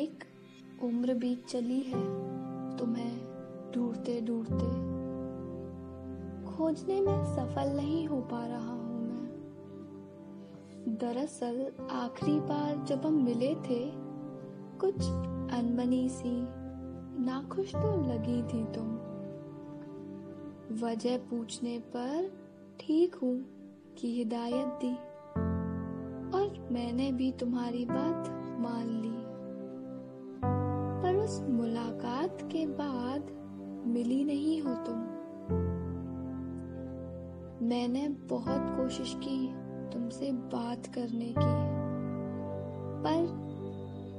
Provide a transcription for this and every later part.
एक उम्र बीत चली है तुम्हें ढूंढते ढूंढते खोजने में सफल नहीं हो पा रहा हूँ मैं। दरअसल आखिरी बार जब हम मिले थे, कुछ अनबनी सी नाखुश तो लगी थी तुम। वजह पूछने पर ठीक हूँ की हिदायत दी, और मैंने भी तुम्हारी बात मान ली। उस मुलाकात के बाद मिली नहीं हो तुम। मैंने बहुत कोशिश की तुमसे बात करने की, पर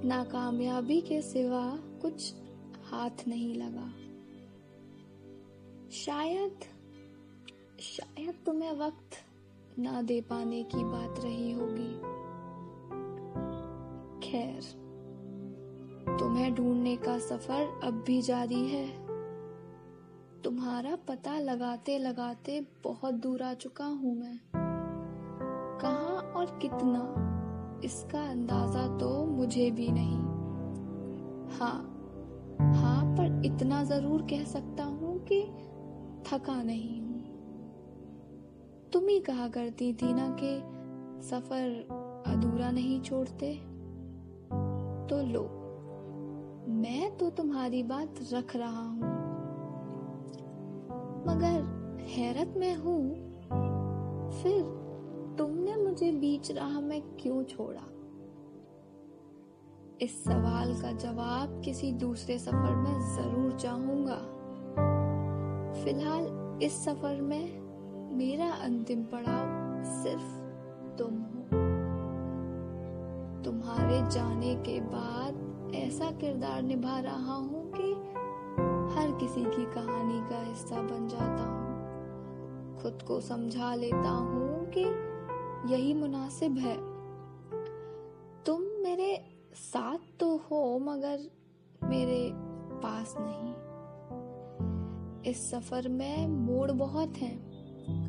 नाकामयाबी के सिवा कुछ हाथ नहीं लगा। शायद शायद तुम्हें वक्त ना दे पाने की बात रही होगी। खैर। तुम्हें ढूँढने का सफ़र अब भी जारी है। तुम्हारा पता लगाते लगाते बहुत दूर आ चुका हूँ मैं। कहा और कितना, इसका अंदाज़ा तो मुझे भी नहीं। हाँ हाँ पर इतना ज़रूर कह सकता हूँ कि थका नहीं हूँ। तुम ही कहा करती थी ना कि सफ़र अधूरा नहीं छोड़ते। तो लो मैं तो तुम्हारी बात रख रहा हूँ। मगर हैरत में हूँ, फिर तुमने मुझे बीच राह में क्यों छोड़ा? इस सवाल का जवाब किसी दूसरे सफ़र में ज़रूर चाहूँगा। फ़िलहाल इस सफ़र में मेरा अंतिम पड़ाव सिर्फ़ तुम हो। तुम्हारे जाने के बाद ऐसा किरदार निभा रहा हूँ कि हर किसी की कहानी का हिस्सा बन जाता हूँ। खुद को समझा लेता हूँ कि यही मुनासिब है। तुम मेरे साथ तो हो, मगर मेरे पास नहीं। इस सफ़र में मोड़ बहुत हैं।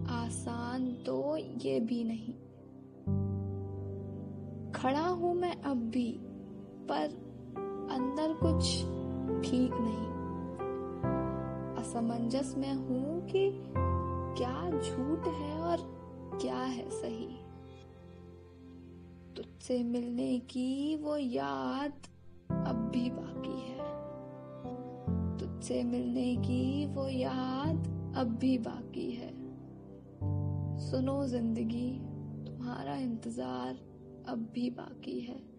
आसान तो ये भी नहीं। खड़ा हूँ मैं अब भी, पर अंदर कुछ ठीक नहीं। असमंजस में हूँ कि क्या झूठ है और क्या है सही। तुझसे मिलने की वो याद अब भी बाकी है। तुझसे मिलने की वो याद अब भी बाकी है। सुनो ज़िंदगी, तुम्हारा इंतज़ार अब भी बाकी है।